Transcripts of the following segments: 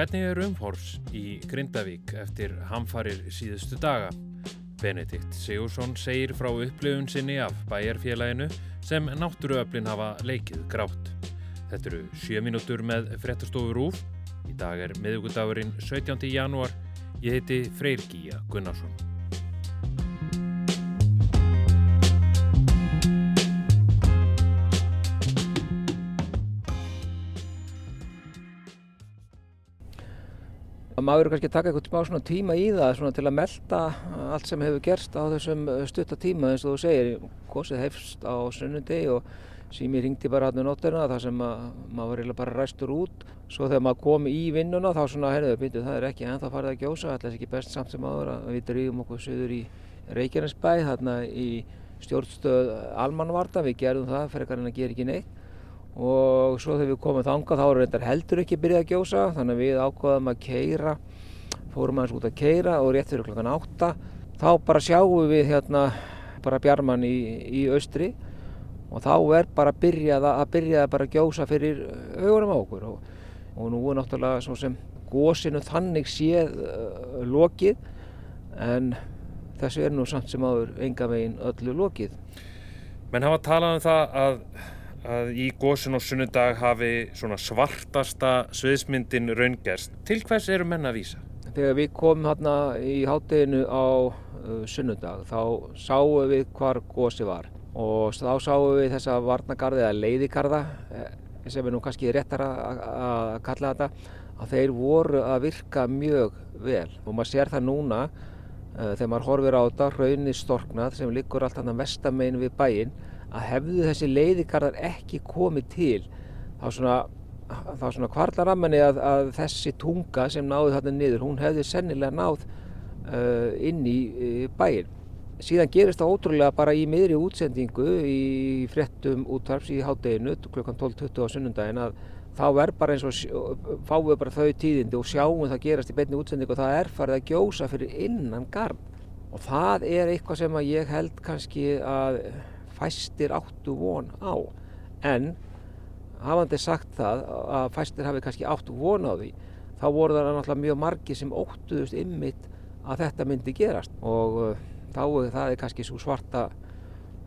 Hvernig er umhors í Grindavík eftir hamfarir síðustu daga? Benedikt Sigursson segir frá upplifun sinni af bæjarfélaginu sem náttúruöflin hafa leikið grátt. Þetta eru sjö mínútur með frettastofur úf. Í dag er miðugudagurinn 17. janúar. Ég heiti Freyr Gíja Gunnarsson. Maður eru kannski að taka eitthvað smá tíma í það til að melda allt sem hefur gerst á þessum uh, stutta tíma eins og þú segir, kosið hefst á sunnundi og sími ringti bara hann um nóttina þar sem maður var bara ræstur út. Svo þegar maður kom í vinnuna þá svona, heyrðu, byrju, það er ekki ennþá farið að gjósa alltaf ekki best samt sem aður að við drýjum okkur söður í Reykjanesbæ þarna í stjórnstöð Almanvarta, við gerðum það fyrir að gera ekki neitt og svo þegar við komum þanga þá er reyndar heldur ekki byrjað að gjósa þannig að við ákvaðum að keira fórum aðeins út að keira og rétt fyrir klokkan átta þá bara sjáum við hérna bara bjarmann í, í austri og þá er bara byrjað að byrjað bara að gjósa fyrir augunum á okkur og, og nú er náttúrulega svo sem gósinu þannig séð uh, lokið en þessu er nú samt sem áður enga veginn öllu lokið. Menn hafa talað um það að að í góðsinn og sunnudag hafi svona svartasta sviðsmyndin raungerst. Til hvers eru menna að vísa? Þegar við komum hérna í hátteginu á uh, sunnudag þá sáum við hvar góðsi var og þá sáum við þessa varnagarði eða leiðigarða eh, sem er nú kannski réttar að kalla þetta að þeir voru að virka mjög vel og maður sér það núna uh, þegar maður horfir á þetta raunni storknað sem liggur allt hann að vestamein við bæinn að hefðu þessi leiðikarðar ekki komið til þá svona, þá svona kvarlar að manni að, að þessi tunga sem náði þarna niður, hún hefði sennilega náð uh, inn í uh, bæin. Síðan gerist það ótrúlega bara í miðri útsendingu í frettum útvarps í hátteginu klukkan 12.20 á sunnundagin að þá er bara eins og fáum við bara þau tíðindi og sjáum það gerast í beinni útsendingu og það er farið að gjósa fyrir innan garn og það er eitthvað sem að ég held kannski að fæstir áttu von á. En hafandi sagt það að fæstir hafi kannski áttu von á því þá voru það náttúrulega mjög margi sem óttuðust ymmit að þetta myndi gerast. Og uh, þá er það kannski svo svarta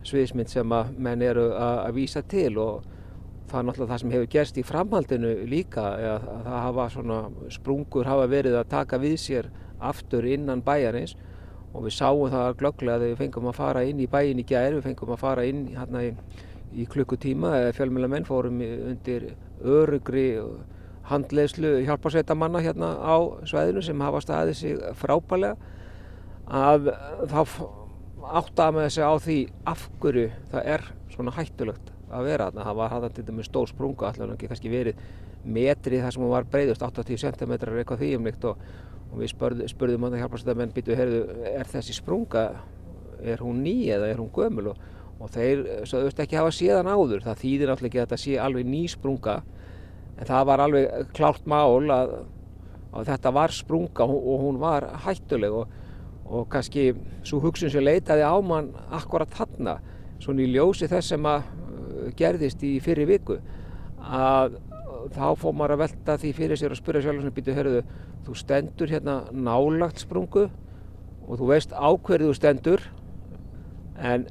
sviðismynd sem að menn eru að, vísa til og það er náttúrulega það sem hefur gerst í framhaldinu líka að það hafa svona sprungur hafa verið að taka við sér aftur innan bæjarins og við sáum það glögglega þegar við fengum að fara inn í bæin í gæri, við fengum að fara inn hérna í, í klukkutíma eða fjölmjölamenn fórum undir örugri handleyslu hjálparsveitamanna hérna á sveðinu sem hafa staðið sig frábælega að þá áttaða með þessi á því af hverju það er svona hættulegt að vera þarna. Það var hægt til dæmis stór sprunga, allavega ekki kannski verið metri þar sem hún var breyðust, 80 cm eitthvað því umlikt og og við spurðum, spurðum að það hjálpast að menn býtu, heyrðu, er þessi sprunga, er hún ný eða er hún gömul? Og, og þeir sagðust ekki hafa séðan áður, það þýðir náttúrulega ekki að þetta sé alveg ný sprunga en það var alveg klárt mál að, að þetta var sprunga og hún var hættuleg. Og, og kannski svo hugsun sem leitaði á mann akkurat þarna, svona í ljósi þess sem að uh, gerðist í fyrri viku að þá fór maður að velta því fyrir sér og spyrja sjálf sem býtu, hörruðu, þú stendur hérna nálagt sprungu og þú veist á hverju þú stendur en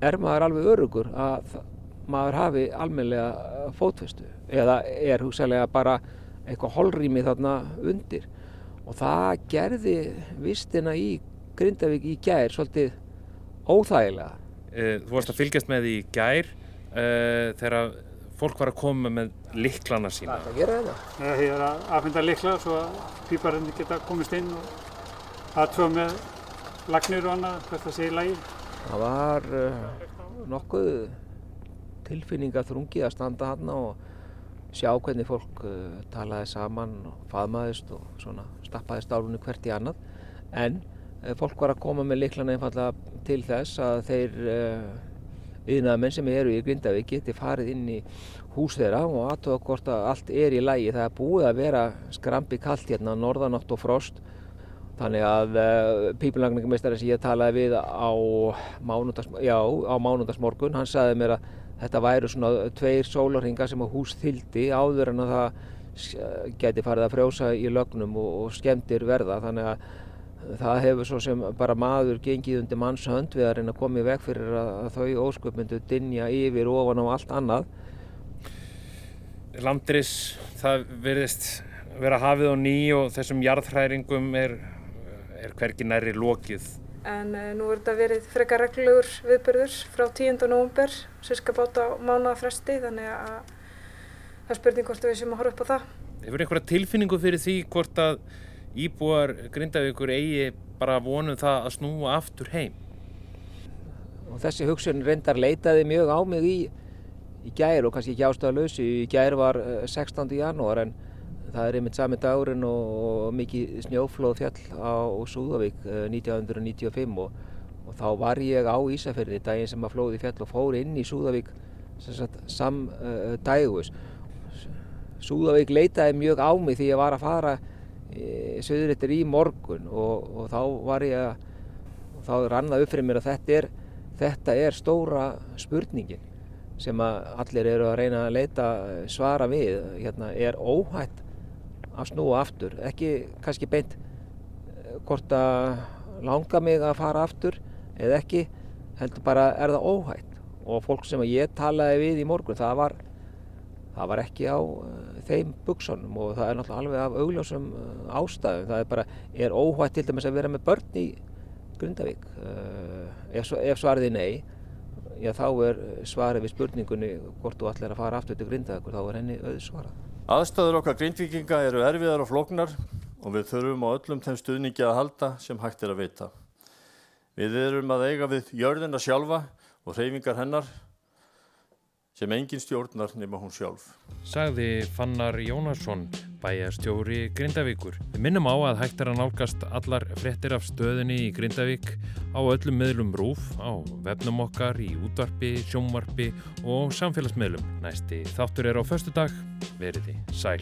er maður alveg örugur að maður hafi almenlega fótfestu eða er hugsalega bara eitthvað holrými þarna undir og það gerði vistina í Grindavík í gær svolítið óþægilega. Eh, þú varst að fylgjast með í gær uh, þegar fólk var að koma með liklana sína. Hvað er það að gera þetta? Ég er að aðfenda likla svo að píparinn geta komist inn og aðtöða með lagnir og annað, hvert það segir lægi. Það var uh, nokkuð tilfinningaþrungi að standa hann og sjá hvernig fólk uh, talaði saman og faðmaðist og svona stappaði stálunni hvert í annað. En uh, fólk var að koma með liklana einfallega til þess að þeir viðnaðamenn sem eru í Grindavík geti farið inn í hús þeirra og aðtöða hvort að allt er í lægi. Það er búið að vera skrampi kallt hérna, norðanátt og frost. Þannig að uh, eh, pípulagningamistari sem ég talaði við á mánundagsmorgun, hann sagði mér að þetta væru svona tveir sólarhingar sem að hús þyldi áður en að það geti farið að frjósa í lögnum og, og skemmtir verða þannig að það hefur svo sem bara maður gengið undir mannshönd við að reyna að koma í veg fyrir að, að þau ósköp myndu dinja yfir ofan á allt annað Landris, það verðist vera hafið á ný og þessum jarðhræringum er, er hvergi næri lokið en uh, nú er þetta verið frekar reglulegur viðbörður frá 10. november sérska báta á mánuðafresti þannig að það er spurning hvort við séum að horfa upp á það. Hefur einhverja tilfinningu fyrir því hvort að íbúar Grindavíkur eigi bara vonum það að snúa aftur heim? Og þessi hugsun reyndar leitaði mjög á mig í, í gær og kannski ekki ástæðalösi. Í gær var 16. Eh, janúar en Það er einmitt sami dagurinn og, og mikið snjóflóð fjall á Súðavík 1995 eh, og, og þá var ég á Ísafjörði daginn sem að flóði fjall og fór inn í Súðavík samdægus. Uh, Súðavík leitaði mjög á mig því ég var að fara e, söðurittir í morgun og, og þá var ég að, þá rannaði upp fyrir mér að þetta er, þetta er stóra spurningin sem að allir eru að reyna að leita svara við, hérna er óhætt að snúa aftur? Ekki kannski beint eh, hvort að langa mig að fara aftur eða ekki heldur bara er það óhætt? Og fólk sem ég talaði við í morgun það var, það var ekki á uh, þeim buksunum og það er náttúrulega alveg af augljósum uh, ástæðum. Það er bara, er óhætt til dæmis að vera með börn í Grundavík uh, ef, ef svariði nei já þá er svarið við spurningunni hvort þú allir að fara aftur til Grundavík þá er henni auðsvarað. Aðstæður okkar grindvikinga eru erfiðar og flóknar og við þurfum á öllum þeim stuðningi að halda sem hægt er að veita. Við erum að eiga við jörðina sjálfa og hreyfingar hennar sem engin stjórnar nema hún sjálf. Sagði Fannar Jónasson, bæjarstjóri Grindavíkur. Við minnum á að hægt er að nálgast allar frettir af stöðinni í Grindavík á öllum miðlum rúf, á vefnum okkar, í útvarpi, sjónvarpi og samfélagsmiðlum. Næsti þáttur er á förstu dag, veriði sæl.